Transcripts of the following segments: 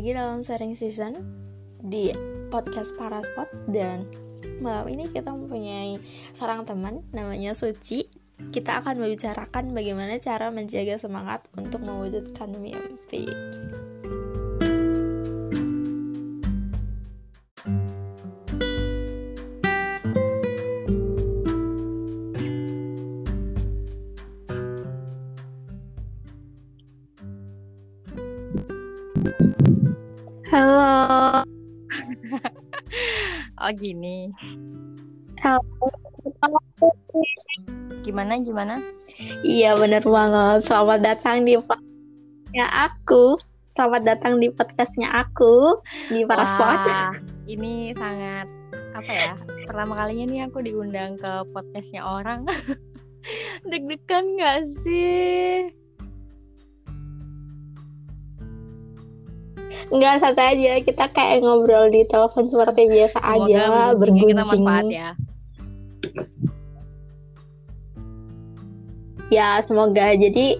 lagi dalam sharing season di podcast Paraspot dan malam ini kita mempunyai seorang teman namanya Suci. Kita akan membicarakan bagaimana cara menjaga semangat untuk mewujudkan mimpi. Gini. Halo. Gimana gimana? Iya bener banget. Selamat datang di podcastnya aku. Selamat datang di podcastnya aku di Paraspot. Wah, ini sangat apa ya? Pertama kalinya nih aku diundang ke podcastnya orang. Deg-degan gak sih? Enggak santai aja, kita kayak ngobrol di telepon seperti biasa Semoga aja, bergunjingnya kita manfaat ya. Ya, semoga. Jadi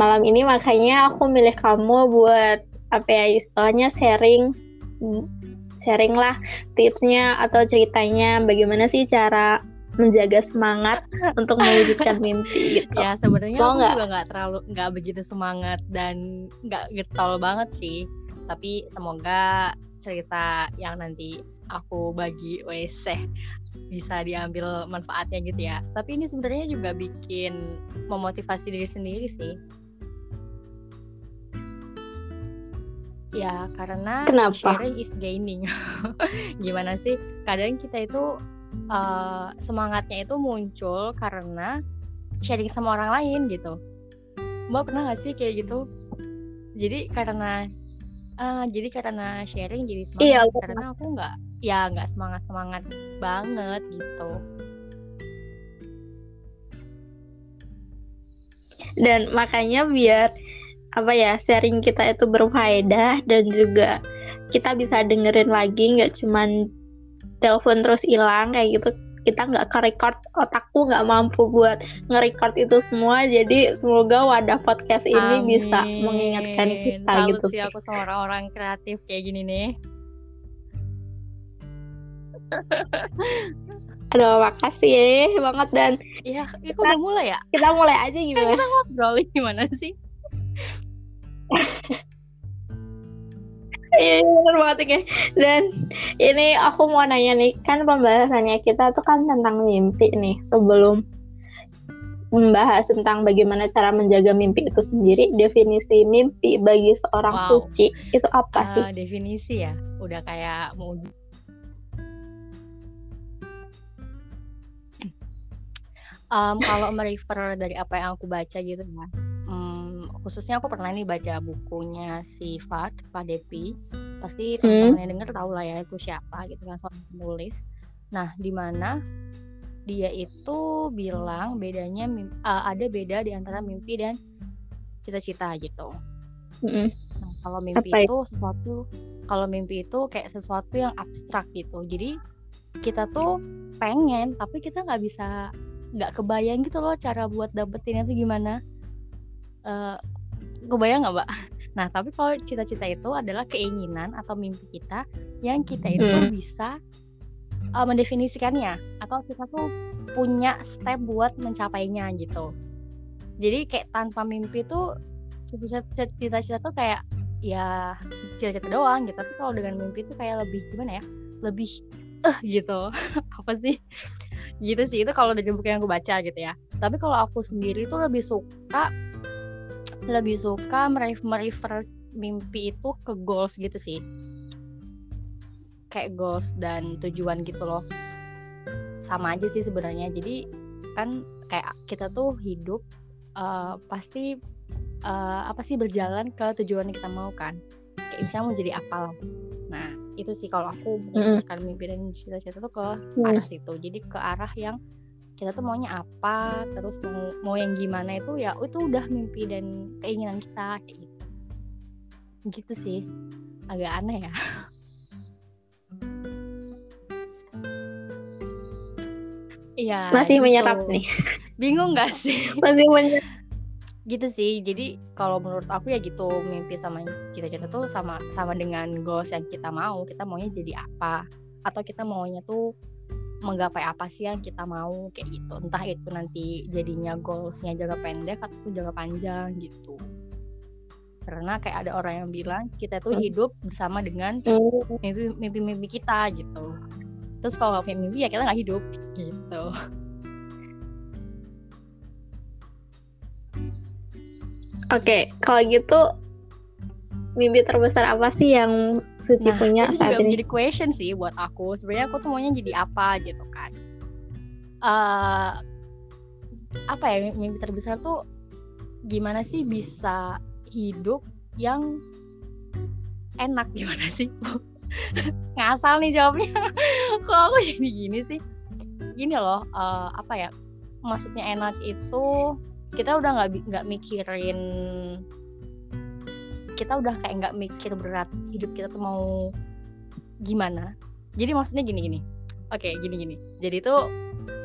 malam ini makanya aku milih kamu buat apa ya istilahnya sharing sharing lah tipsnya atau ceritanya bagaimana sih cara menjaga semangat untuk mewujudkan mimpi gitu. Ya sebenarnya aku nggak? juga nggak terlalu nggak begitu semangat dan nggak getol banget sih. Tapi semoga cerita yang nanti aku bagi WC bisa diambil manfaatnya gitu ya. Tapi ini sebenarnya juga bikin memotivasi diri sendiri sih. Ya karena Kenapa? sharing is gaining. Gimana sih? Kadang kita itu eh, semangatnya itu muncul karena sharing sama orang lain gitu. Mbak pernah gak sih kayak gitu? Jadi karena ah, jadi karena sharing jadi semangat Iya, karena aku nggak ya nggak semangat semangat banget gitu. Dan makanya biar apa ya sharing kita itu berfaedah dan juga kita bisa dengerin lagi nggak cuman telepon terus hilang kayak gitu kita nggak ke record otakku nggak mampu buat nge-record itu semua jadi semoga wadah podcast ini bisa Amin. mengingatkan kita Salut gitu sih aku sama orang-orang kreatif kayak gini nih. aduh makasih ya banget dan Iya, itu udah mulai ya? kita mulai aja Kan gimana kita ngobrol gimana sih? Iya, iya, bener banget ini. Dan ini aku mau nanya nih, kan pembahasannya kita tuh kan tentang mimpi nih. Sebelum membahas tentang bagaimana cara menjaga mimpi itu sendiri, definisi mimpi bagi seorang Wow. suci itu apa sih? Eh, definisi ya, udah kayak mau Em, kalau merefer dari apa yang aku baca gitu ya, khususnya aku pernah nih baca bukunya si Fad, Fadepi. Pasti teman-teman yang denger tahu lah ya itu siapa gitu kan seorang penulis. Nah, di mana dia itu bilang bedanya eh, ada beda di antara mimpi dan cita-cita gitu. Mm-mm. Nah, kalau mimpi Apa itu sesuatu kalau mimpi itu kayak sesuatu yang abstrak gitu. Jadi kita tuh pengen tapi kita nggak bisa nggak kebayang gitu loh cara buat dapetinnya tuh gimana. Eh kebayang nggak, Mbak? Nah, tapi kalau cita-cita itu adalah keinginan atau mimpi kita yang kita itu Hmm. bisa eh, mendefinisikannya atau kita tuh punya step buat mencapainya gitu. Jadi kayak tanpa mimpi tuh cita-cita tuh kayak ya cita-cita doang gitu. Tapi kalau dengan mimpi tuh kayak lebih gimana ya? Lebih eh gitu. Apa sih? Gitu sih itu kalau dari buku yang aku baca gitu ya. Tapi kalau aku sendiri tuh lebih suka lebih suka mere- merefer mimpi itu ke goals gitu sih. Kayak goals dan tujuan gitu loh. Sama aja sih sebenarnya. Jadi kan kayak kita tuh hidup eh, pasti eh, apa sih berjalan ke tujuan yang kita mau kan. Kayak misalnya mau jadi apa lah. Nah, itu sih kalau aku berdasarkan mimpi dan cita-cita tuh ke Hmm. arah situ. Jadi ke arah yang kita tuh maunya apa, terus mau mau yang gimana itu ya itu udah mimpi dan keinginan kita kayak gitu. Gitu sih. Agak aneh ya. Iya. Masih gitu. menyerap nih. Bingung gak sih? Masih menyerap. gitu sih jadi kalau menurut aku ya gitu mimpi sama cita-cita tuh sama sama dengan goals yang kita mau kita maunya jadi apa atau kita maunya tuh menggapai apa sih yang kita mau kayak gitu entah itu nanti jadinya goalsnya jangka pendek atau jangka panjang gitu karena kayak ada orang yang bilang kita tuh hmm. hidup bersama dengan hmm. mimpi-mimpi kita gitu terus kalau nggak punya mimpi ya kita nggak hidup gitu Oke, kalau gitu mimpi terbesar apa sih yang Suci nah, punya saat ini? Jadi question sih buat aku. Sebenarnya aku tuh maunya jadi apa gitu kan? Uh, apa ya mimpi terbesar tuh gimana sih bisa hidup yang enak gimana sih? Ngasal nih jawabnya. Kok aku jadi gini sih? Gini loh, uh, apa ya? Maksudnya enak itu kita udah nggak nggak mikirin kita udah kayak nggak mikir berat hidup kita tuh mau gimana. Jadi maksudnya gini gini. Oke gini gini. Jadi tuh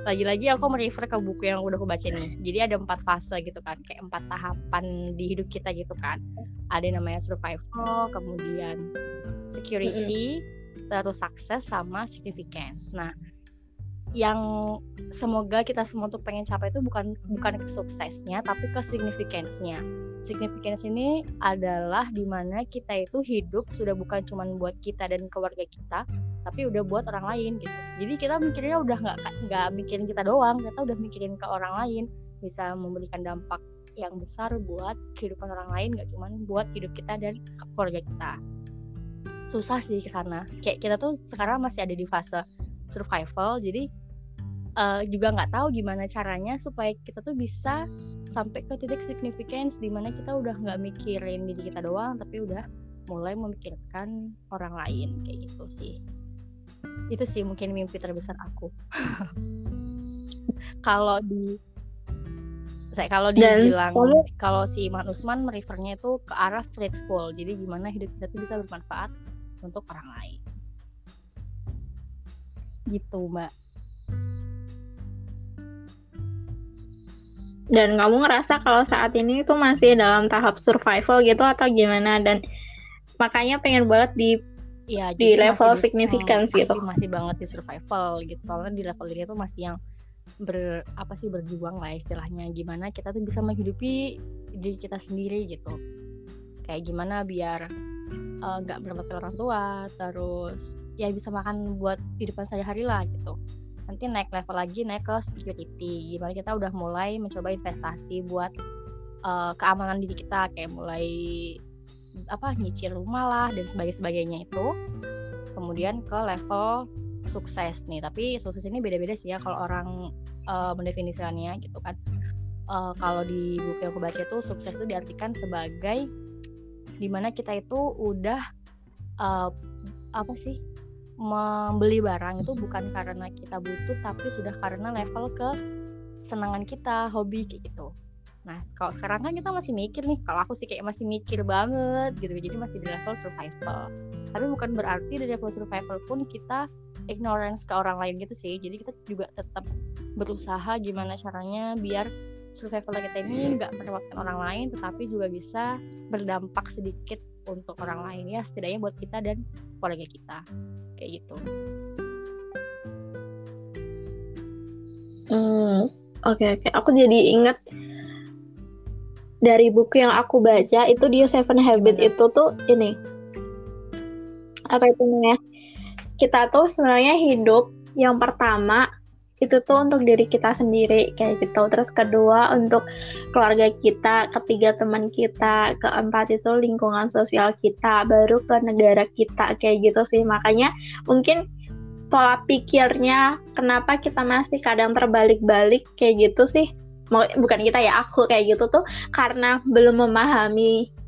lagi-lagi aku merefer ke buku yang udah aku baca nih jadi ada empat fase gitu kan. Kayak empat tahapan di hidup kita gitu kan. Ada yang namanya survival kemudian security mm -hmm. terus sukses sama significance. Nah yang semoga kita semua tuh pengen capai itu bukan bukan ke suksesnya tapi ke significance-nya. Significance ini adalah di mana kita itu hidup sudah bukan cuma buat kita dan keluarga kita, tapi udah buat orang lain gitu. Jadi kita mikirnya udah nggak nggak mikirin kita doang, kita udah mikirin ke orang lain, bisa memberikan dampak yang besar buat kehidupan orang lain, nggak cuma buat hidup kita dan keluarga kita. Susah sih ke sana. Kayak kita tuh sekarang masih ada di fase survival jadi uh, juga nggak tahu gimana caranya supaya kita tuh bisa sampai ke titik significance di mana kita udah nggak mikirin diri kita doang tapi udah mulai memikirkan orang lain kayak gitu sih. Itu sih mungkin mimpi terbesar aku. Kalau di saya kalau dibilang kalau si Iman Usman merefernya itu ke arah faithful jadi gimana hidup kita tuh bisa bermanfaat untuk orang lain. Gitu mbak dan kamu ngerasa kalau saat ini itu masih dalam tahap survival gitu atau gimana? Dan makanya pengen banget di ya, di level di, significance hmm, gitu. masih, banget di survival gitu. Soalnya di level ini tuh masih yang ber apa sih berjuang lah istilahnya. Gimana kita tuh bisa menghidupi diri kita sendiri gitu. Kayak gimana biar Eh, nggak uh, berobat orang tua terus ya bisa makan buat kehidupan sehari-hari lah gitu nanti naik level lagi naik ke security. Gimana kita udah mulai mencoba investasi buat uh, keamanan diri kita kayak mulai apa nyicil rumah lah dan sebagainya sebagainya itu. Kemudian ke level sukses nih. Tapi sukses ini beda-beda sih ya kalau orang uh, mendefinisikannya gitu kan. Uh, kalau di buku yang aku baca itu sukses itu diartikan sebagai di mana kita itu udah uh, apa sih membeli barang itu bukan karena kita butuh tapi sudah karena level ke senangan kita hobi kayak gitu. Nah kalau sekarang kan kita masih mikir nih kalau aku sih kayak masih mikir banget gitu jadi masih di level survival. Tapi bukan berarti di level survival pun kita ignorance ke orang lain gitu sih. Jadi kita juga tetap berusaha gimana caranya biar survival kita ini nggak merepotkan orang lain tetapi juga bisa berdampak sedikit untuk orang lain ya setidaknya buat kita dan keluarga kita kayak gitu. Hmm, oke okay, oke. Okay. Aku jadi inget dari buku yang aku baca itu dia Seven Habit itu tuh ini apa itu namanya? Kita tuh sebenarnya hidup yang pertama itu tuh untuk diri kita sendiri kayak gitu. Terus kedua untuk keluarga kita ketiga teman kita keempat itu lingkungan sosial kita baru ke negara kita kayak gitu sih. Makanya mungkin pola pikirnya kenapa kita masih kadang terbalik-balik kayak gitu sih. Bukan kita ya aku kayak gitu tuh. Karena belum memahami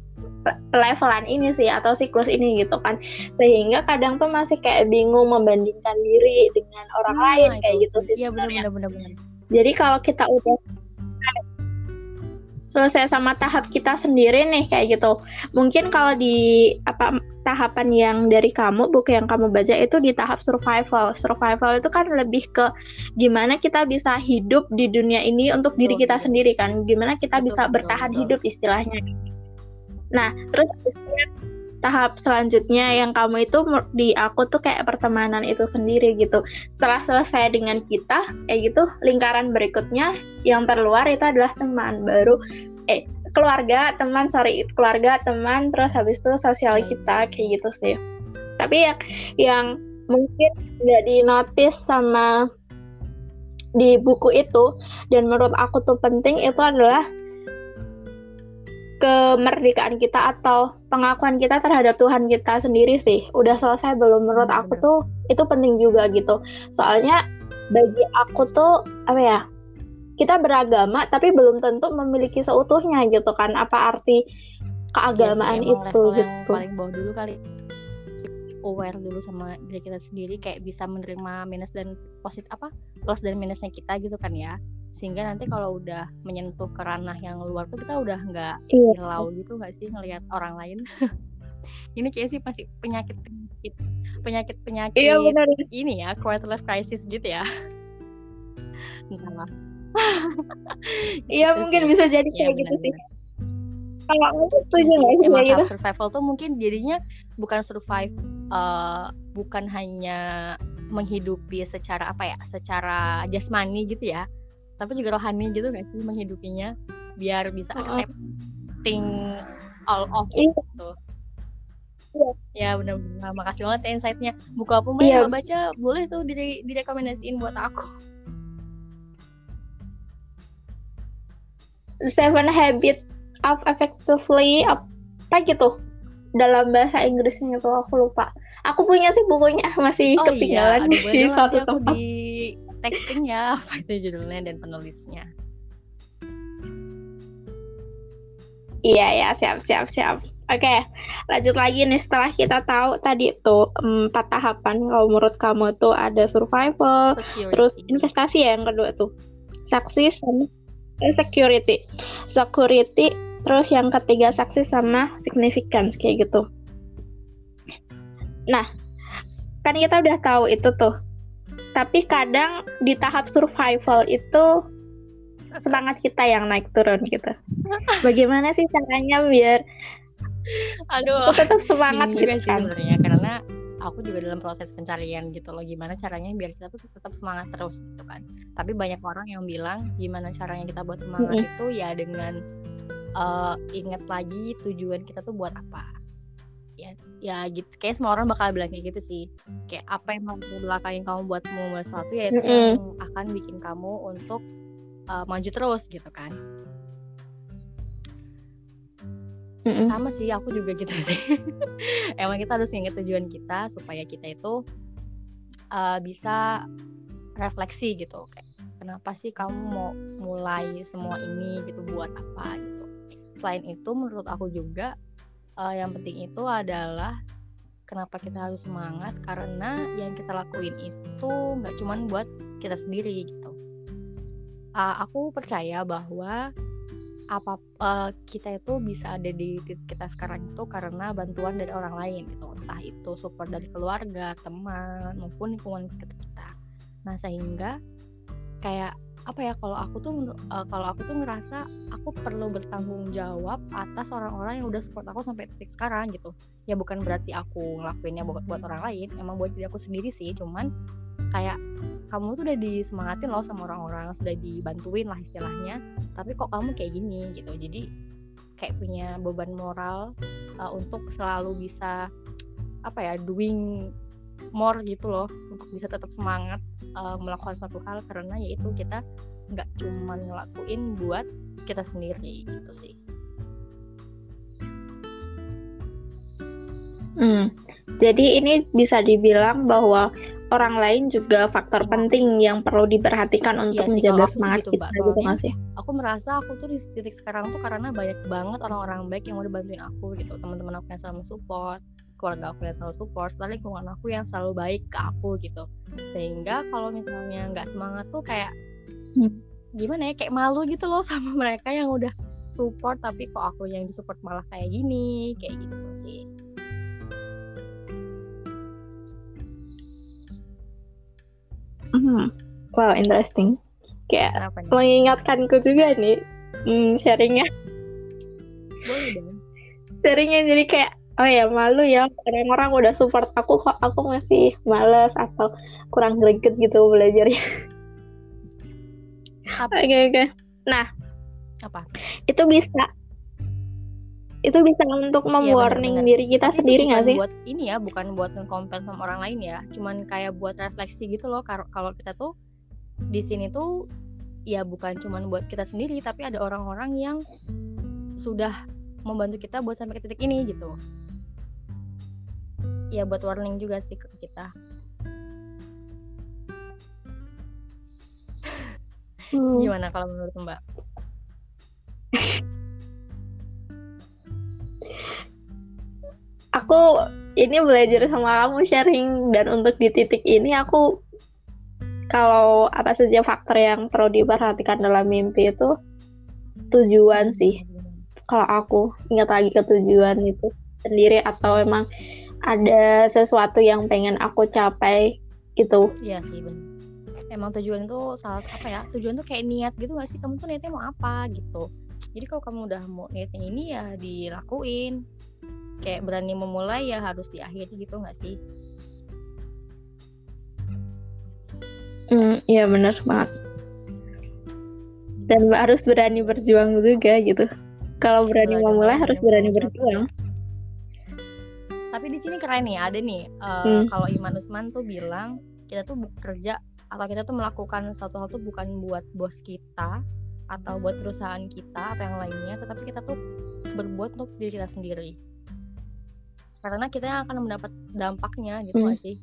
levelan ini sih atau siklus ini gitu kan sehingga kadang tuh masih kayak bingung membandingkan diri dengan orang hmm, lain kayak gitu sih iya, sebenarnya. Bener, bener, bener, Jadi kalau kita udah selesai sama tahap kita sendiri nih kayak gitu. Mungkin kalau di apa tahapan yang dari kamu buku yang kamu baca itu di tahap survival. Survival itu kan lebih ke gimana kita bisa hidup di dunia ini untuk diri kita sendiri kan. Gimana kita bisa bertahan hidup istilahnya. Nah, terus tahap selanjutnya yang kamu itu di aku tuh kayak pertemanan itu sendiri gitu. Setelah selesai dengan kita, kayak gitu, lingkaran berikutnya yang terluar itu adalah teman baru eh keluarga, teman, sorry, keluarga, teman, terus habis itu sosial kita kayak gitu sih. Tapi yang yang mungkin nggak di sama di buku itu dan menurut aku tuh penting itu adalah kemerdekaan kita atau pengakuan kita terhadap Tuhan kita sendiri sih. Udah selesai belum? Menurut aku tuh itu penting juga gitu. Soalnya bagi aku tuh apa ya kita beragama tapi belum tentu memiliki seutuhnya gitu kan. Apa arti keagamaan ya sih, itu gitu yang paling bawah dulu kali. Aware dulu sama diri kita sendiri kayak bisa menerima minus dan positif apa plus dan minusnya kita gitu kan ya sehingga nanti kalau udah menyentuh ke ranah yang luar tuh kita udah nggak iya. gitu nggak sih ngelihat orang lain? Ini kayak sih pasti penyakit penyakit penyakit penyakit iya, benar. ini ya quarter life crisis gitu ya. Entahlah iya gitu mungkin bisa jadi ya, kayak gitu sih. Kalau aku setuju nggak sih gitu? survival tuh mungkin jadinya bukan survive uh, bukan hanya menghidupi secara apa ya secara jasmani gitu ya tapi juga rohani gitu gak sih menghidupinya biar bisa accepting all of it iya. gitu Iya. Ya benar-benar makasih banget ya insight-nya. Buku apa mbak iya. baca boleh tuh dire direkomendasiin buat aku. Seven Habits of Effectively apa gitu dalam bahasa Inggrisnya itu aku lupa. Aku punya sih bukunya masih oh, ketinggalan iya. di satu tempat. Di texting ya apa itu judulnya dan penulisnya. Iya ya siap siap siap. Oke lanjut lagi nih setelah kita tahu tadi tuh empat tahapan kalau menurut kamu tuh ada survival security. terus investasi ya yang kedua tuh. Saksi sama security. Security terus yang ketiga saksi sama significance kayak gitu. Nah kan kita udah tahu itu tuh tapi kadang di tahap survival itu semangat kita yang naik turun gitu. Bagaimana sih caranya biar aduh tetap semangat gitu kan? sebenarnya karena aku juga dalam proses pencarian gitu loh gimana caranya biar kita tuh tetap semangat terus gitu kan. Tapi banyak orang yang bilang gimana caranya kita buat semangat mm -hmm. itu ya dengan uh, ingat lagi tujuan kita tuh buat apa ya ya gitu. Kayak semua orang bakal bilang kayak gitu sih. Kayak apa yang belakangin kamu buat membuat sesuatu ya itu mm -hmm. yang akan bikin kamu untuk uh, maju terus gitu kan. Mm -hmm. sama sih aku juga gitu sih. Emang kita harus ingat tujuan kita supaya kita itu uh, bisa refleksi gitu. Kayak kenapa sih kamu mau mulai semua ini gitu buat apa gitu. Selain itu menurut aku juga uh, yang penting itu adalah kenapa kita harus semangat karena yang kita lakuin itu nggak cuman buat kita sendiri gitu. Uh, aku percaya bahwa apa uh, kita itu bisa ada di titik kita sekarang itu karena bantuan dari orang lain gitu. Entah itu support dari keluarga teman maupun lingkungan sekitar kita. Nah sehingga kayak apa ya kalau aku tuh uh, kalau aku tuh ngerasa aku perlu bertanggung jawab atas orang-orang yang udah support aku sampai titik sekarang gitu. Ya bukan berarti aku ngelakuinnya buat, buat orang lain emang buat diri aku sendiri sih. Cuman kayak kamu tuh udah disemangatin loh sama orang-orang sudah dibantuin lah istilahnya. Tapi kok kamu kayak gini gitu. Jadi kayak punya beban moral uh, untuk selalu bisa apa ya doing more gitu loh untuk bisa tetap semangat uh, melakukan satu hal karena yaitu kita nggak cuma ngelakuin buat kita sendiri gitu sih. Hmm, jadi ini bisa dibilang bahwa orang lain juga faktor penting yang perlu diperhatikan iya untuk iya menjaga semangat gitu, kita gitu masih. Aku merasa aku tuh di titik sekarang tuh karena banyak banget orang-orang baik yang udah bantuin aku gitu, teman-teman aku yang selalu support, keluarga aku yang selalu support setelah lingkungan aku yang selalu baik ke aku gitu sehingga kalau misalnya nggak semangat tuh kayak gimana ya kayak malu gitu loh sama mereka yang udah support tapi kok aku yang disupport malah kayak gini kayak gitu sih Hmm. Wow, interesting. Kayak mengingatkanku juga nih hmm, sharingnya. boleh dong Sharingnya jadi kayak oh ya malu ya orang-orang udah support aku kok aku masih males atau kurang greget gitu belajarnya. apa Oke oke. apa Itu bisa itu bisa untuk Iya, mewarning benar-benar. diri kita Tapi sendiri nggak sih? buat ini ya bukan buat nge-compare sama orang lain ya cuman kayak buat refleksi gitu loh kalau kita tuh di sini tuh ya bukan cuman buat kita sendiri tapi ada orang-orang yang sudah membantu kita buat sampai ke titik ini gitu ya buat warning juga sih ke kita Hmm. gimana kalau menurut mbak Aku ini belajar sama kamu sharing dan untuk di titik ini aku kalau apa saja faktor yang perlu diperhatikan dalam mimpi itu tujuan sih. Kalau aku ingat lagi ke tujuan itu sendiri atau emang ada sesuatu yang pengen aku capai gitu. Iya sih bener emang tujuan itu salah apa ya tujuan tuh kayak niat gitu gak sih kamu tuh niatnya mau apa gitu jadi kalau kamu udah mau niatnya ini ya dilakuin kayak berani memulai ya harus diakhiri gitu gak sih Hmm, iya benar banget. Dan harus berani berjuang juga gitu. Kalau berani memulai benar, harus benar, berani benar. berjuang. Tapi di sini keren nih ada nih eh, Hmm. kalau Iman Usman tuh bilang kita tuh bekerja atau kita tuh melakukan suatu hal tuh bukan buat bos kita atau buat perusahaan kita atau yang lainnya tetapi kita tuh berbuat untuk diri kita sendiri karena kita yang akan mendapat dampaknya gitu Hmm. gak sih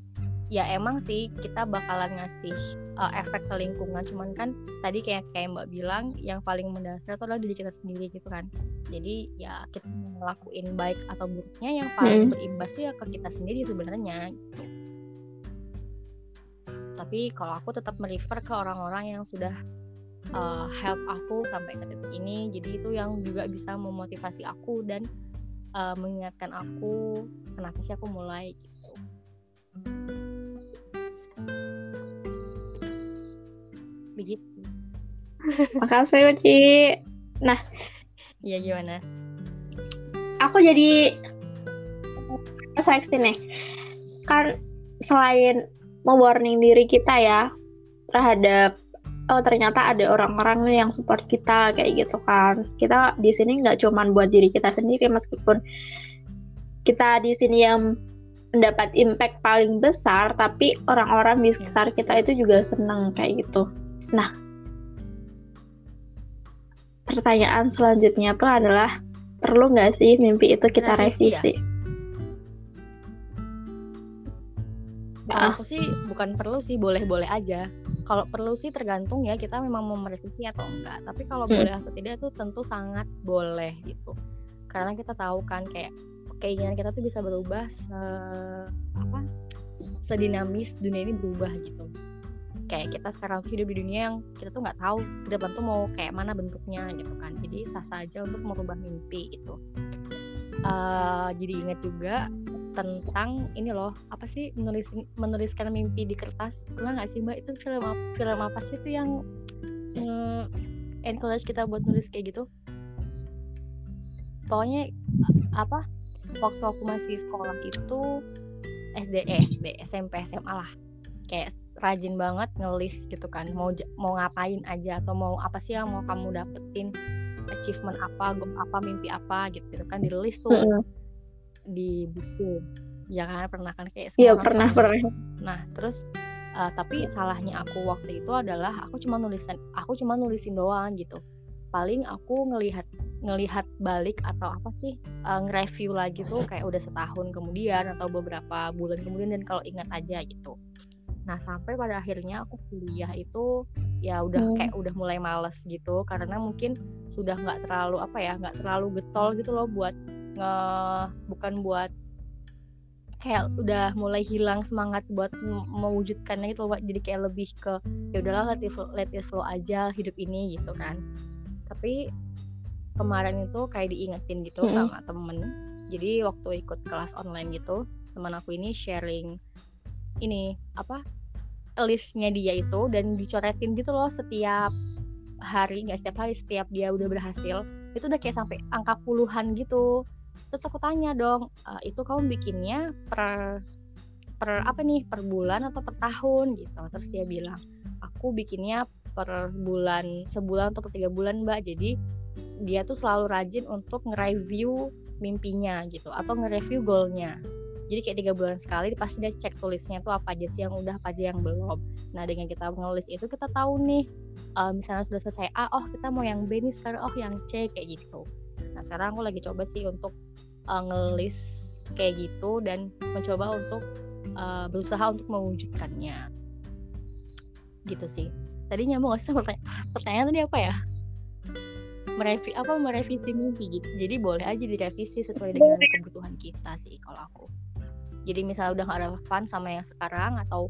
ya emang sih kita bakalan ngasih eh, efek ke lingkungan cuman kan tadi kayak kayak mbak bilang yang paling mendasar itu adalah diri kita sendiri gitu kan jadi ya kita ngelakuin baik atau buruknya yang paling Hmm. berimbas tuh ya ke kita sendiri sebenarnya gitu. tapi kalau aku tetap merefer ke orang-orang yang sudah uh, help aku sampai ke titik ini jadi itu yang juga bisa memotivasi aku dan uh, mengingatkan aku kenapa sih aku mulai gitu begitu Makasih Uci. ya gimana Aku jadi refleksi nih. Kan selain mewarning diri kita ya terhadap oh ternyata ada orang-orang yang support kita kayak gitu kan. Kita di sini nggak cuman buat diri kita sendiri meskipun kita di sini yang mendapat impact paling besar, tapi orang-orang di sekitar kita itu juga seneng kayak gitu. Nah, pertanyaan selanjutnya tuh adalah perlu nggak sih mimpi itu kita Revisi ya? revisi? Kalau Ah. aku sih bukan perlu sih boleh-boleh aja kalau perlu sih tergantung ya kita memang mau merevisi atau enggak tapi kalau Hmm. boleh atau tidak tuh tentu sangat boleh gitu karena kita tahu kan kayak keinginan kita tuh bisa berubah se apa sedinamis dunia ini berubah gitu kayak kita sekarang hidup di dunia yang kita tuh nggak tahu ke depan tuh mau kayak mana bentuknya gitu kan. Jadi sah sah aja untuk merubah mimpi itu Eh, jadi ingat juga tentang ini loh apa sih menulis menuliskan mimpi di kertas. Pernah nggak sih mbak? Itu film film apa sih itu yang mm, encourage kita buat nulis kayak gitu? Pokoknya apa waktu aku masih sekolah itu SD eh, SD SMP SMA lah. Kayak rajin banget ngelis gitu kan mau mau ngapain aja atau mau apa sih yang mau kamu dapetin achievement apa goal apa mimpi apa gitu, gitu kan di tuh Mm-mm. di buku ya kan pernah kan kayak Iya pernah pernah. pernah. nah terus eh, tapi salahnya aku waktu itu adalah aku cuma nulisan aku cuma nulisin doang gitu paling aku ngelihat ngelihat balik atau apa sih eh, nge-review lagi tuh kayak udah setahun kemudian atau beberapa bulan kemudian dan kalau ingat aja gitu nah sampai pada akhirnya aku kuliah itu ya udah Hmm. kayak udah mulai males gitu karena mungkin sudah nggak terlalu apa ya nggak terlalu getol gitu loh buat nge bukan buat kayak udah mulai hilang semangat buat mewujudkannya gitu loh jadi kayak lebih ke ya udahlah let it, flow, let it flow aja hidup ini gitu kan tapi kemarin itu kayak diingetin gitu Mm-mm. sama temen jadi waktu ikut kelas online gitu teman aku ini sharing ini apa listnya dia itu dan dicoretin gitu loh setiap hari nggak setiap hari setiap dia udah berhasil itu udah kayak sampai angka puluhan gitu. Terus aku tanya dong "E, itu kamu bikinnya per per apa nih per bulan atau per tahun? Gitu. Terus dia bilang aku bikinnya per bulan sebulan atau per tiga bulan mbak. Jadi dia tuh selalu rajin untuk nge-review mimpinya gitu atau nge-review goalnya jadi kayak tiga bulan sekali pasti dia cek tulisnya tuh apa aja sih yang udah apa aja yang belum. Nah dengan kita menulis itu kita tahu nih eh, misalnya sudah selesai A oh kita mau yang B nih sekarang oh yang C kayak gitu. Nah sekarang aku lagi coba sih untuk eh, ngelis kayak gitu dan mencoba untuk eh, berusaha untuk mewujudkannya. Gitu sih. Tadi nyambung gak sih pertanya- pertanyaan tadi apa ya? Merevi apa merevisi mimpi gitu. Jadi boleh aja direvisi sesuai dengan kebutuhan kita sih kalau aku jadi misalnya udah nggak relevan sama yang sekarang atau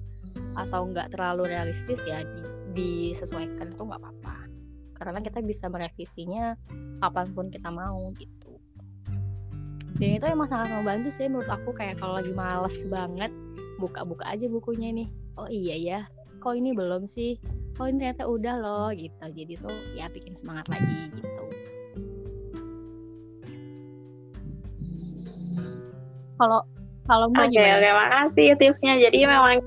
atau nggak terlalu realistis ya di, disesuaikan itu nggak apa-apa. Karena kita bisa merevisinya kapan pun kita mau gitu. Dan itu emang sangat membantu sih menurut aku kayak kalau lagi males banget buka-buka aja bukunya nih. Oh iya ya kok ini belum sih? Oh ini ternyata udah loh gitu. Jadi tuh ya bikin semangat lagi gitu. Kalau kalau mbak Oke, gimana oke, makasih tipsnya. Jadi memang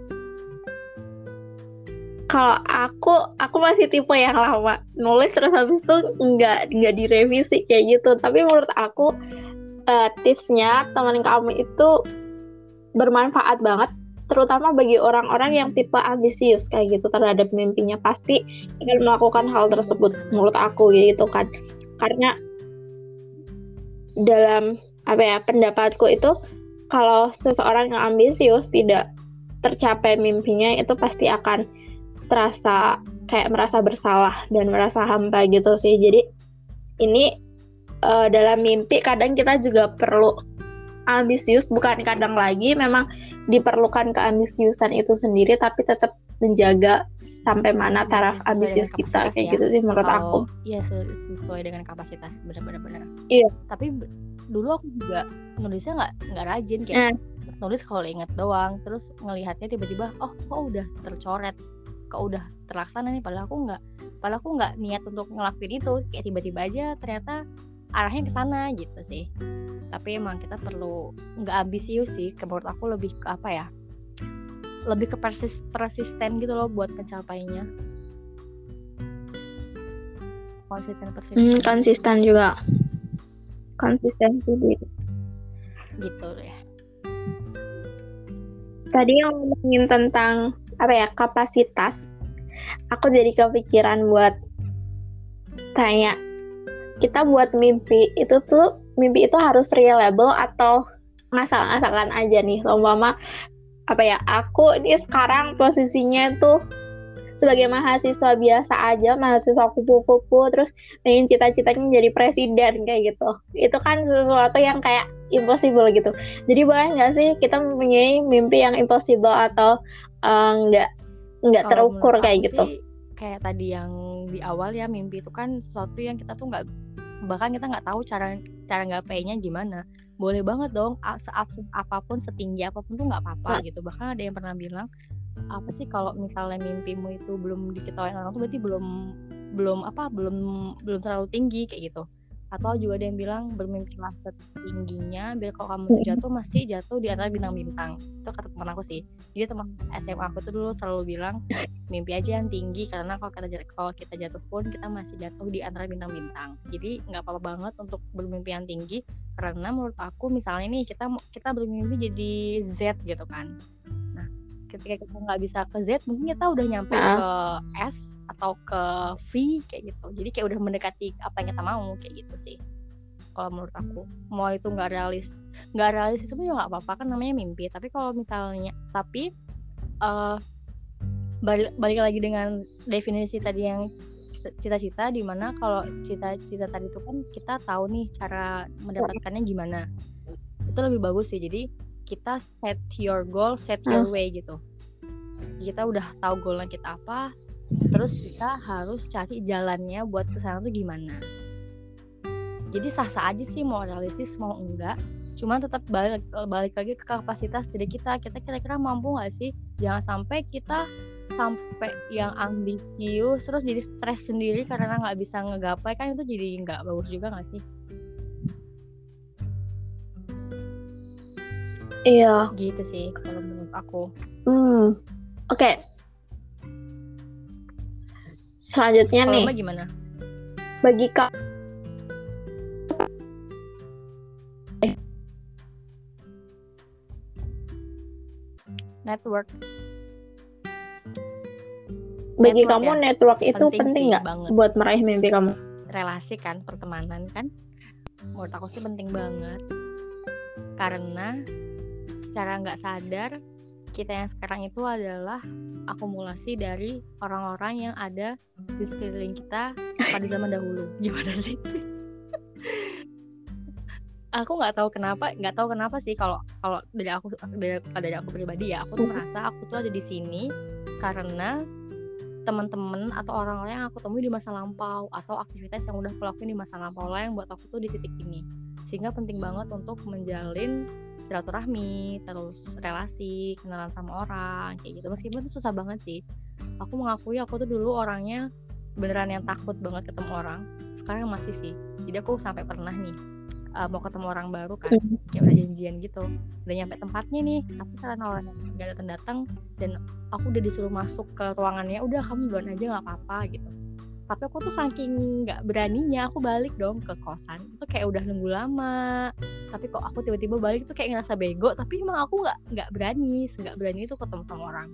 kalau aku aku masih tipe yang lama nulis terus habis itu nggak nggak direvisi kayak gitu. Tapi menurut aku eh, tipsnya teman kamu itu bermanfaat banget terutama bagi orang-orang yang tipe ambisius kayak gitu terhadap mimpinya pasti akan melakukan hal tersebut menurut aku gitu kan karena dalam apa ya pendapatku itu kalau seseorang yang ambisius tidak tercapai mimpinya itu pasti akan terasa kayak merasa bersalah dan merasa hampa gitu sih. Jadi ini eh, dalam mimpi kadang kita juga perlu ambisius bukan kadang lagi memang diperlukan keambisiusan itu sendiri tapi tetap menjaga sampai mana taraf Sesuai ambisius kita kayak ya. gitu sih menurut aku. Kalau- Iya se- sesuai dengan kapasitas benar-benar benar. Iya. Tapi dulu aku juga nulisnya nggak nggak rajin kayak nulis kalau inget doang. Terus ngelihatnya tiba-tiba oh kok udah tercoret, kok udah terlaksana nih. Padahal aku nggak, padahal aku nggak niat untuk ngelakuin itu. Kayak tiba-tiba aja ternyata arahnya ke sana gitu sih. Tapi emang kita perlu nggak ambisius sih. Menurut aku lebih ke apa ya? Lebih ke persis, persisten gitu loh buat mencapainya. Konsisten persisten. Hmm, konsisten juga. Konsistensi diri. gitu ya Tadi yang ngomongin tentang apa ya kapasitas, aku jadi kepikiran buat tanya kita buat mimpi itu tuh mimpi itu harus reliable atau ngasal-ngasalan aja nih, umpama apa ya aku ini sekarang posisinya tuh sebagai mahasiswa biasa aja, mahasiswa kupu-kupu, terus pengen cita-citanya jadi presiden kayak gitu. Itu kan sesuatu yang kayak impossible gitu. Jadi boleh nggak sih kita mempunyai mimpi yang impossible atau eh, nggak nggak Kalau terukur kayak gitu? sih, kayak tadi yang di awal ya mimpi itu kan sesuatu yang kita tuh nggak bahkan kita nggak tahu cara cara ngapainya gimana boleh banget dong seabsurd apa pun setinggi apa pun tuh nggak apa-apa gitu bahkan ada yang pernah bilang apa sih kalau misalnya mimpimu itu belum diketahui orang tuh berarti belum belum apa belum belum terlalu tinggi kayak gitu. Atau juga ada yang bilang bermimpilah setingginya biar kalau kamu tuh jatuh masih jatuh di antara bintang-bintang. Itu kata teman aku sih. Jadi teman SMA aku tuh dulu selalu bilang mimpi aja yang tinggi karena kalau kita jat- kalau kita jatuh pun kita masih jatuh di antara bintang-bintang. Jadi nggak apa-apa banget untuk bermimpi yang tinggi karena menurut aku misalnya nih kita kita bermimpi jadi Z gitu kan. Nah ketika kita nggak bisa ke Z mungkin kita udah nyampe Ah. ke S atau ke V kayak gitu. Jadi kayak udah mendekati apa yang kita mau kayak gitu sih kalau menurut aku. Mau itu nggak realis nggak realistis pun juga nggak apa-apa kan namanya mimpi. Tapi kalau misalnya tapi eh balik balik lagi dengan definisi tadi yang cita-cita di mana kalau cita-cita tadi itu kan kita tahu nih cara mendapatkannya gimana. Itu lebih bagus sih. Jadi kita set your goal set your way gitu. Kita udah tahu goalnya kita apa terus kita harus cari jalannya buat ke sana tuh gimana. Jadi sah-sah aja sih mau realistis mau enggak. Cuman tetap balik balik lagi ke kapasitas diri kita. Kita kira-kira mampu nggak sih? Jangan sampai kita sampai yang ambisius terus jadi stres sendiri karena nggak bisa ngegapai. Kan itu jadi nggak bagus juga nggak sih iya. Gitu sih kalau menurut aku. Hmm. Oke. Okay. selanjutnya kalau nih. Gimana? Bagi kak network. Bagi Network kamu ya? network itu Penting nggak buat meraih mimpi kamu? Relasi kan pertemanan kan? Menurut aku sih penting banget. Karena secara nggak sadar kita yang sekarang itu adalah akumulasi dari orang-orang yang ada di sekeliling kita pada zaman dahulu. Gimana sih? Aku nggak tahu kenapa nggak tahu kenapa sih kalau kalau dari aku dari, dari aku pribadi ya aku tuh merasa aku tuh ada di sini karena teman-teman atau orang-orang yang aku temui di masa lampau atau aktivitas yang udah aku lakuin di masa lampau lah yang buat aku tuh di titik ini. Sehingga penting banget untuk menjalin silaturahmi terus relasi kenalan sama orang kayak gitu. Meskipun itu susah banget sih. Aku mengakui aku tuh dulu orangnya beneran yang takut banget ketemu orang. Sekarang masih sih. Jadi aku sampai pernah nih uh, mau ketemu orang baru kan. Kayak udah janjian gitu. Udah nyampe tempatnya nih. Tapi karena orang gak datang datang dan aku udah disuruh masuk ke ruangannya udah kamu duluan aja nggak apa-apa gitu tapi aku tuh saking nggak beraninya aku balik dong ke kosan. Itu kayak udah nunggu lama. Tapi kok aku tiba-tiba balik tuh kayak ngerasa bego. Tapi emang aku nggak nggak berani. Nggak berani itu ketemu sama orang.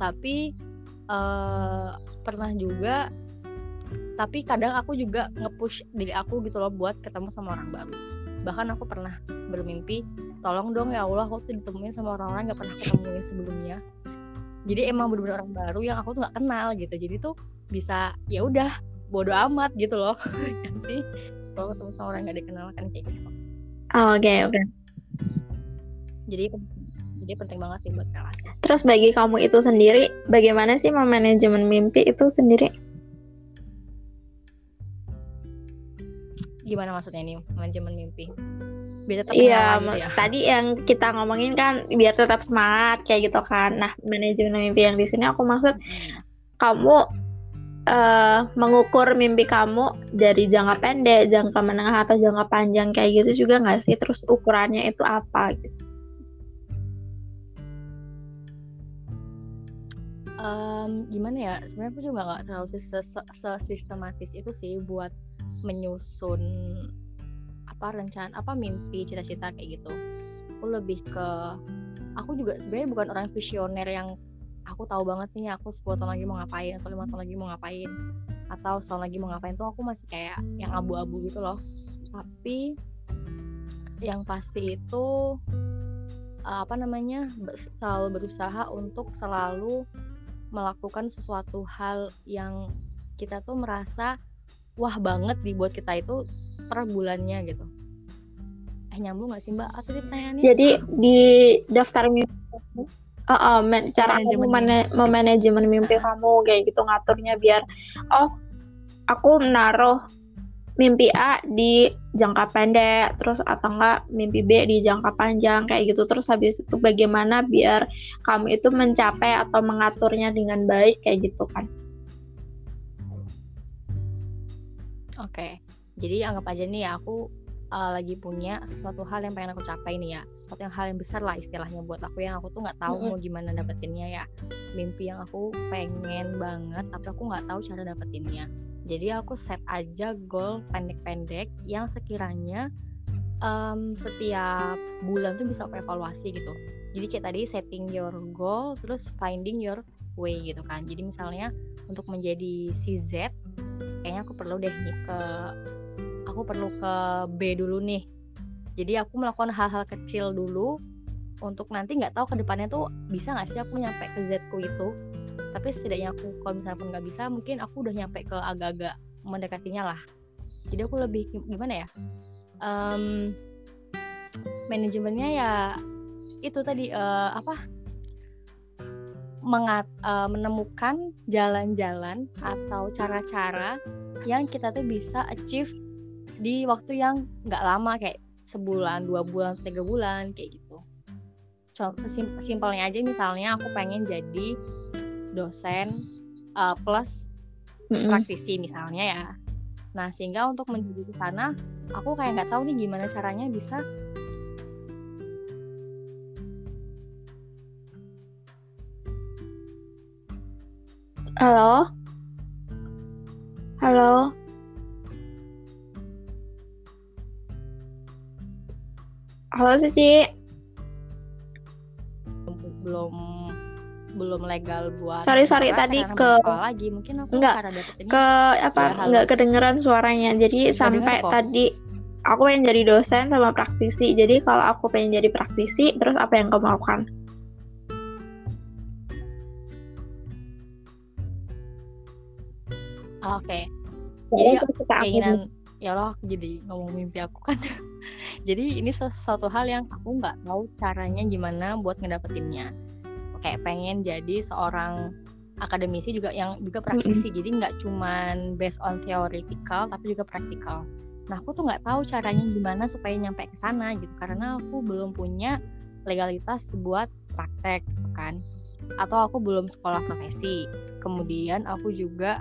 Tapi uh, pernah juga. Tapi kadang aku juga nge-push diri aku gitu loh buat ketemu sama orang baru. Bahkan aku pernah bermimpi tolong dong ya Allah aku tuh ditemuin sama orang-orang gak pernah ketemuin sebelumnya. Jadi emang bener-bener orang baru yang aku tuh nggak kenal gitu. Jadi tuh bisa ya udah bodoh amat gitu loh. Ya sih kalau ketemu sama orang gak dikenal kan kayak gitu. Oh, oke oke. Jadi jadi penting banget sih buat relasi terus bagi kamu itu sendiri bagaimana sih memanajemen mimpi itu sendiri? Gimana maksudnya ini manajemen mimpi? Biar tetap Iya, gitu ya. tadi yang kita ngomongin kan biar tetap semangat kayak gitu kan. Nah, manajemen mimpi yang di sini aku maksud kamu eh, mengukur mimpi kamu dari jangka pendek, jangka menengah atau jangka panjang kayak gitu juga nggak sih? Terus ukurannya itu apa gitu? Em, gimana ya sebenarnya aku juga nggak terlalu ses- se- sesistematis itu sih buat menyusun apa rencana apa mimpi cita-cita kayak gitu aku lebih ke aku juga sebenarnya bukan orang visioner yang aku tahu banget nih aku 10 tahun lagi mau ngapain atau lima tahun lagi mau ngapain atau setahun lagi mau ngapain tuh aku masih kayak yang abu-abu gitu loh. Tapi yang pasti itu apa namanya selalu berusaha untuk selalu melakukan sesuatu hal yang kita tuh merasa wah banget dibuat kita itu per bulannya gitu. Eh nyambung gak sih mbak? Atau pertanyaannya Jadi di daftar mimpi Uh, uh, men- cara kamu Manajemen. mana- memanajemen mimpi kamu kayak gitu ngaturnya biar oh aku menaruh mimpi A di jangka pendek terus atau enggak mimpi B di jangka panjang kayak gitu. Terus habis itu bagaimana biar kamu itu mencapai atau mengaturnya dengan baik kayak gitu kan. Oke, jadi anggap aja nih ya aku uh, lagi punya sesuatu hal yang pengen aku capai nih ya, sesuatu yang hal yang besar lah istilahnya buat aku yang aku tuh nggak tahu mau gimana dapetinnya ya, mimpi yang aku pengen banget tapi aku nggak tahu cara dapetinnya. Jadi aku set aja goal pendek-pendek yang sekiranya em, setiap bulan tuh bisa aku evaluasi gitu. Jadi kayak tadi setting your goal, terus finding your way gitu kan. Jadi misalnya untuk menjadi si Z kayaknya aku perlu deh nih ke aku perlu ke B dulu nih. Jadi aku melakukan hal-hal kecil dulu untuk nanti nggak tahu ke depannya tuh bisa nggak sih aku nyampe ke Z ku itu. Tapi setidaknya aku kalau misalnya pun nggak bisa mungkin aku udah nyampe ke agak-agak mendekatinya lah. Jadi aku lebih gi- gimana ya? Em, manajemennya ya itu tadi eh, apa? Mengat, eh, menemukan jalan-jalan atau cara-cara yang kita tuh bisa achieve di waktu yang nggak lama kayak sebulan dua bulan tiga bulan kayak gitu. Contoh simpelnya aja misalnya aku pengen jadi dosen uh, plus mm-hmm. praktisi misalnya ya. Nah sehingga untuk menuju ke sana aku kayak nggak tahu nih gimana caranya bisa halo? Halo Halo Cici. Belum belum legal buat sorry sorry tadi ke lagi mungkin aku enggak ke apa ya, enggak kedengeran suaranya. Jadi sampai tadi aku pengen jadi dosen sama praktisi. Jadi kalau aku pengen jadi praktisi terus apa yang kamu lakukan? Oke. Okay. jadi keinginan ya Allah aku jadi ngomong mimpi aku kan jadi ini sesuatu hal yang aku nggak tahu caranya gimana buat ngedapetinnya. Kayak pengen jadi seorang akademisi juga yang juga praktisi. Mm -hmm. jadi nggak cuman based on theoretical tapi juga praktikal. Nah aku tuh nggak tahu caranya gimana supaya nyampe ke sana gitu. Karena aku belum punya legalitas buat praktek kan. Atau aku belum sekolah profesi. Kemudian aku juga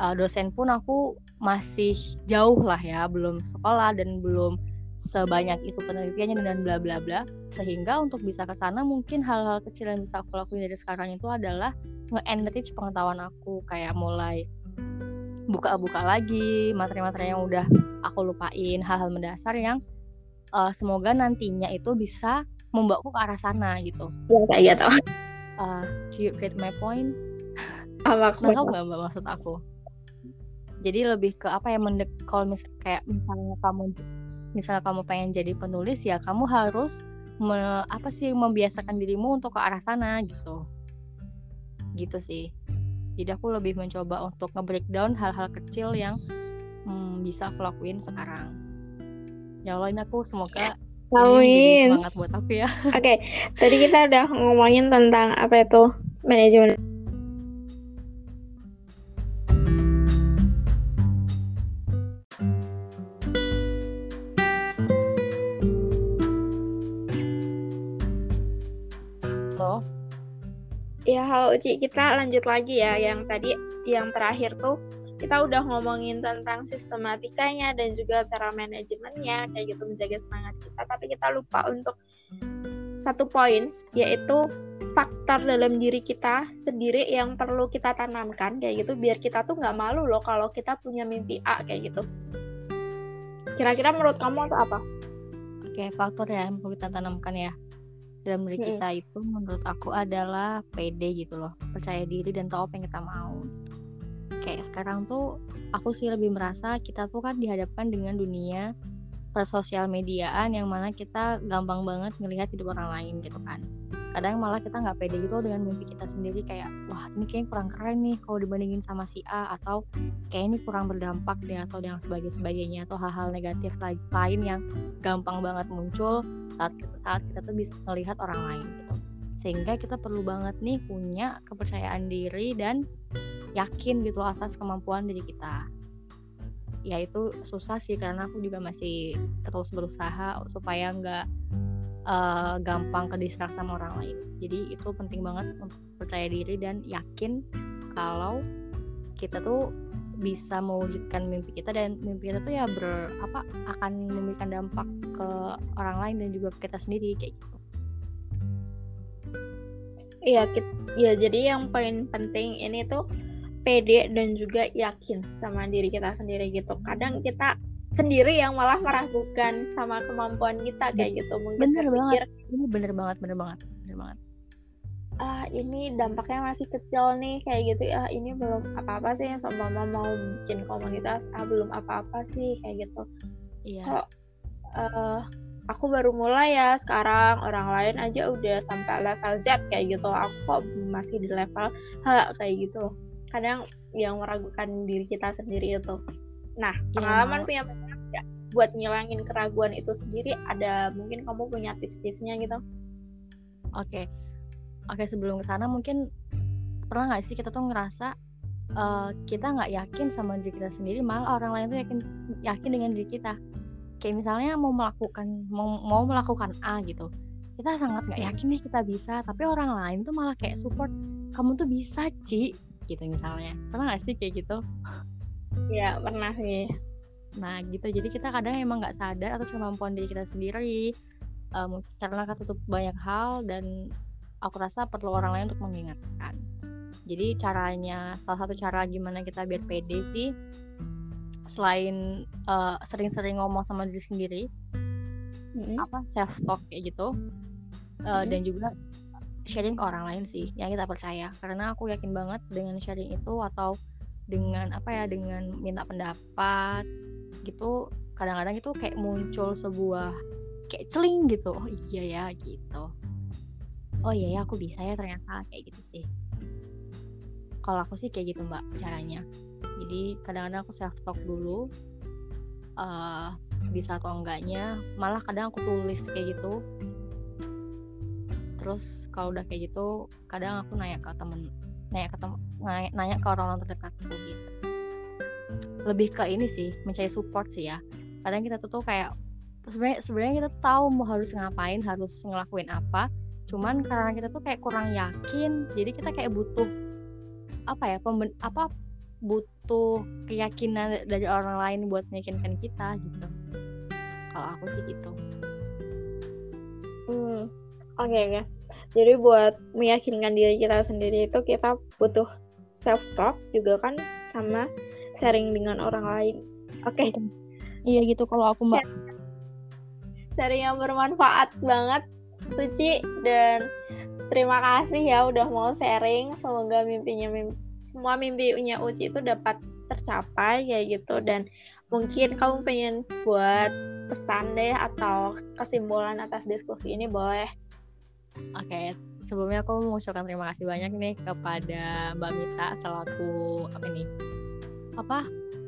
uh, dosen pun aku masih jauh lah ya belum sekolah dan belum sebanyak itu penelitiannya dan bla bla bla sehingga untuk bisa ke sana mungkin hal-hal kecil yang bisa aku lakuin dari sekarang itu adalah nge-enrich pengetahuan aku kayak mulai buka-buka lagi materi-materi yang udah aku lupain hal-hal mendasar yang uh, semoga nantinya itu bisa membawaku ke arah sana gitu. Ya kayak gitu. Uh, do you get my point? Apa nah, nggak mbak maksud aku? jadi lebih ke apa ya mendek kalau mis kayak misalnya kamu misalnya kamu pengen jadi penulis ya kamu harus me, apa sih membiasakan dirimu untuk ke arah sana gitu gitu sih jadi aku lebih mencoba untuk nge-breakdown hal-hal kecil yang hmm, bisa aku lakuin sekarang ya Allah ini aku semoga Amin. semangat buat aku ya. Oke, okay. tadi kita udah ngomongin tentang apa itu manajemen Uci. Kita lanjut lagi ya. Yang tadi, yang terakhir tuh, kita udah ngomongin tentang sistematikanya dan juga cara manajemennya, kayak gitu menjaga semangat kita. Tapi kita lupa untuk satu poin, yaitu faktor dalam diri kita sendiri yang perlu kita tanamkan, kayak gitu, biar kita tuh nggak malu loh kalau kita punya mimpi A, kayak gitu. Kira-kira menurut kamu itu apa? Oke, faktor ya yang perlu kita tanamkan ya dalam diri kita itu menurut aku adalah pede gitu loh. Percaya diri dan tahu apa yang kita mau. Kayak sekarang tuh aku sih lebih merasa kita tuh kan dihadapkan dengan dunia persosial mediaan yang mana kita gampang banget ngelihat hidup orang lain gitu kan kadang malah kita nggak pede gitu dengan mimpi kita sendiri kayak wah ini kayak kurang keren nih kalau dibandingin sama si A atau kayak ini kurang berdampak deh atau yang sebagai sebagainya atau hal-hal negatif lain yang gampang banget muncul saat kita, saat kita tuh bisa melihat orang lain gitu. Sehingga kita perlu banget nih punya kepercayaan diri dan yakin gitu atas kemampuan diri kita. Ya itu susah sih karena aku juga masih terus berusaha supaya nggak uh, gampang kedistrak sama orang lain jadi itu penting banget untuk percaya diri dan yakin kalau kita tuh bisa mewujudkan mimpi kita dan mimpi kita tuh ya ber apa akan memberikan dampak ke orang lain dan juga ke kita sendiri kayak gitu. Iya, ya jadi yang paling penting ini tuh pede dan juga yakin sama diri kita sendiri gitu. Kadang kita sendiri yang malah meragukan sama kemampuan kita kayak gitu. Mungkin bener banget. Ini bener banget bener banget bener banget. Ah ini dampaknya masih kecil nih kayak gitu. Ya ini belum apa-apa sih yang sama mama mau bikin komunitas. Ah belum apa-apa sih kayak gitu. Iya. Kok uh, aku baru mulai ya sekarang orang lain aja udah sampai level Z kayak gitu. Aku kok masih di level H kayak gitu. Kadang yang meragukan diri kita sendiri itu Nah, iya. pengalaman punya ya, buat ngilangin keraguan itu sendiri ada mungkin kamu punya tips-tipsnya gitu? Oke. Okay. Oke, okay, sebelum ke sana mungkin pernah nggak sih kita tuh ngerasa uh, kita nggak yakin sama diri kita sendiri malah orang lain tuh yakin yakin dengan diri kita kayak misalnya mau melakukan mau, mau melakukan A gitu kita sangat nggak yakin nih kita bisa tapi orang lain tuh malah kayak support kamu tuh bisa Ci gitu misalnya pernah gak sih kayak gitu ya pernah sih. Nah gitu. Jadi kita kadang emang nggak sadar atas kemampuan diri kita sendiri. Um, karena ketutup banyak hal dan aku rasa perlu orang lain untuk mengingatkan. Jadi caranya salah satu cara gimana kita biar pede sih selain uh, sering-sering ngomong sama diri sendiri mm-hmm. apa self talk kayak gitu uh, mm-hmm. dan juga sharing ke orang lain sih yang kita percaya. Karena aku yakin banget dengan sharing itu atau dengan apa ya dengan minta pendapat gitu. Kadang-kadang itu kayak muncul sebuah kayak celing gitu. Oh iya ya gitu. Oh iya ya aku bisa ya ternyata kayak gitu sih. Kalau aku sih kayak gitu mbak caranya. Jadi kadang-kadang aku self talk dulu uh, bisa atau enggaknya malah kadang aku tulis kayak gitu. Terus kalau udah kayak gitu kadang aku nanya ke temen nanya ke nanya, nanya ke orang-orang terdekatku gitu. Lebih ke ini sih mencari support sih ya. Kadang kita tuh, kayak sebenarnya sebenarnya kita tahu mau harus ngapain harus ngelakuin apa. Cuman karena kita tuh kayak kurang yakin jadi kita kayak butuh apa ya pemben apa butuh keyakinan dari orang lain buat meyakinkan kita gitu. Kalau aku sih gitu. Hmm oke okay, oke. okay. Jadi buat meyakinkan diri kita sendiri itu kita butuh self talk juga kan sama sharing dengan orang lain. Oke. Okay. iya gitu kalau aku mbak. Sharing yang bermanfaat banget Suci. Dan terima kasih ya udah mau sharing. Semoga mimpinya mimpi semua mimpinya Uci itu dapat tercapai kayak gitu. Dan mungkin kamu pengen buat pesan deh atau kesimpulan atas diskusi ini boleh oke okay. sebelumnya aku mengucapkan terima kasih banyak nih kepada Mbak Mita selaku apa nih apa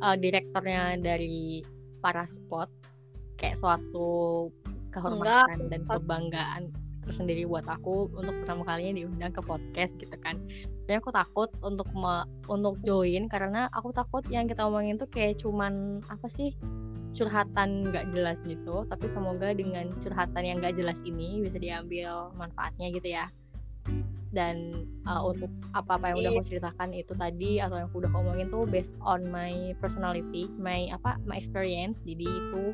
uh, direkturnya dari para spot kayak suatu kehormatan Enggak. dan kebanggaan tersendiri buat aku untuk pertama kalinya diundang ke podcast gitu kan. Tapi aku takut untuk me, untuk join karena aku takut yang kita omongin tuh kayak cuman apa sih curhatan nggak jelas gitu. Tapi semoga dengan curhatan yang nggak jelas ini bisa diambil manfaatnya gitu ya. Dan uh, untuk apa-apa yang udah aku ceritakan itu tadi atau yang aku udah ngomongin tuh based on my personality, my apa my experience. Jadi itu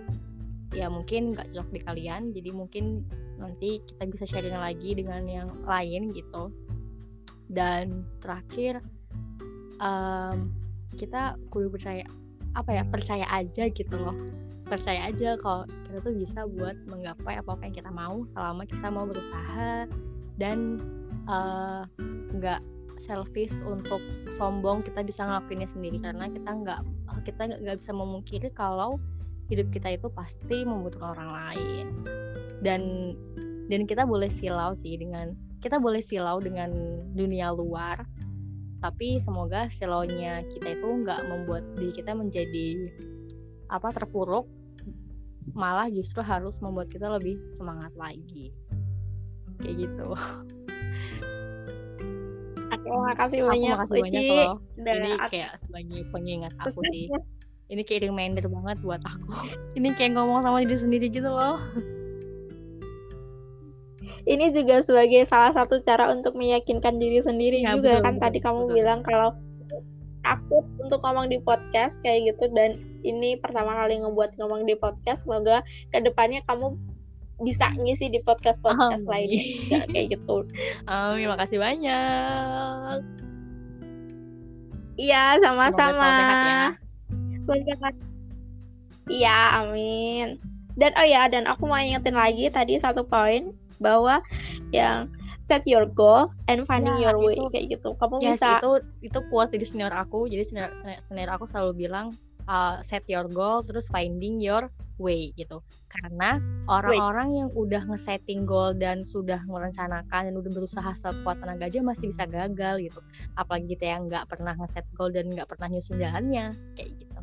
ya mungkin nggak cocok di kalian jadi mungkin nanti kita bisa sharing lagi dengan yang lain gitu dan terakhir um, kita kudu percaya apa ya percaya aja gitu loh. Percaya aja kalau kita tuh bisa buat menggapai apa apa yang kita mau selama kita mau berusaha dan uh, nggak selfish untuk sombong kita bisa ngelakuinnya sendiri. Karena kita nggak kita nggak bisa memungkiri kalau hidup kita itu pasti membutuhkan orang lain. Dan dan kita boleh silau sih dengan kita boleh silau dengan dunia luar tapi semoga silaunya kita itu nggak membuat diri kita menjadi apa terpuruk malah justru harus membuat kita lebih semangat lagi. Kayak gitu. Oke, makasih banyak, aku makasih banyak loh. Ini kayak sebagai pengingat aku sih. ini kayak reminder banget buat aku. Ini kayak ngomong sama diri sendiri gitu loh ini juga sebagai salah satu cara untuk meyakinkan diri sendiri ya, juga betul, kan betul, tadi kamu betul. bilang kalau takut untuk ngomong di podcast kayak gitu dan ini pertama kali ngebuat ngomong di podcast semoga ke depannya kamu bisa ngisi di podcast podcast oh, lain juga kayak gitu. Oh, terima kasih banyak. Iya, sama-sama. Ya iya amin dan oh ya dan aku mau ingetin lagi tadi satu poin bahwa yang set your goal and finding ya, your way itu, kayak gitu. Kamu yes, bisa itu itu quote dari senior aku. Jadi senior, senior aku selalu bilang uh, set your goal terus finding your way gitu. Karena orang-orang yang udah nge-setting goal dan sudah merencanakan dan udah berusaha sekuat tenaga aja masih bisa gagal gitu. Apalagi kita yang nggak pernah nge-set goal dan nggak pernah nyusun jalannya kayak gitu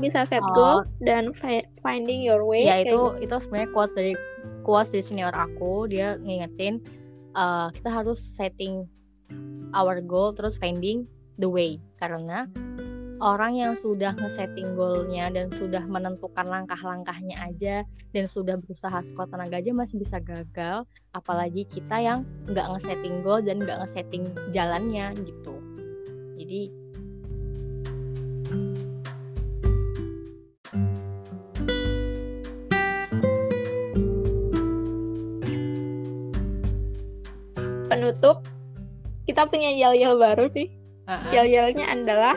bisa set Oh. goal dan fi- finding your way. ya itu gitu. itu sebenarnya quotes dari quotes dari senior aku dia ngingetin uh, kita harus setting our goal terus finding the way karena orang yang sudah nge-setting goalnya dan sudah menentukan langkah-langkahnya aja dan sudah berusaha sekuat tenaga aja masih bisa gagal apalagi kita yang nggak nge-setting goal dan nggak nge-setting jalannya gitu jadi penutup kita punya yel-yel baru nih. uh-uh, Yel-yelnya adalah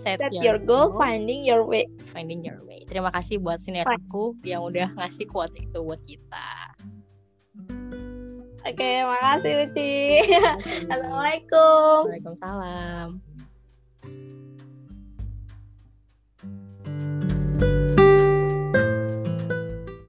set, set your goal, goal, finding your way. finding your way. Terima kasih buat aku yang udah ngasih quotes itu buat kita. Oke, makasih Uci. Assalamualaikum. Waalaikumsalam.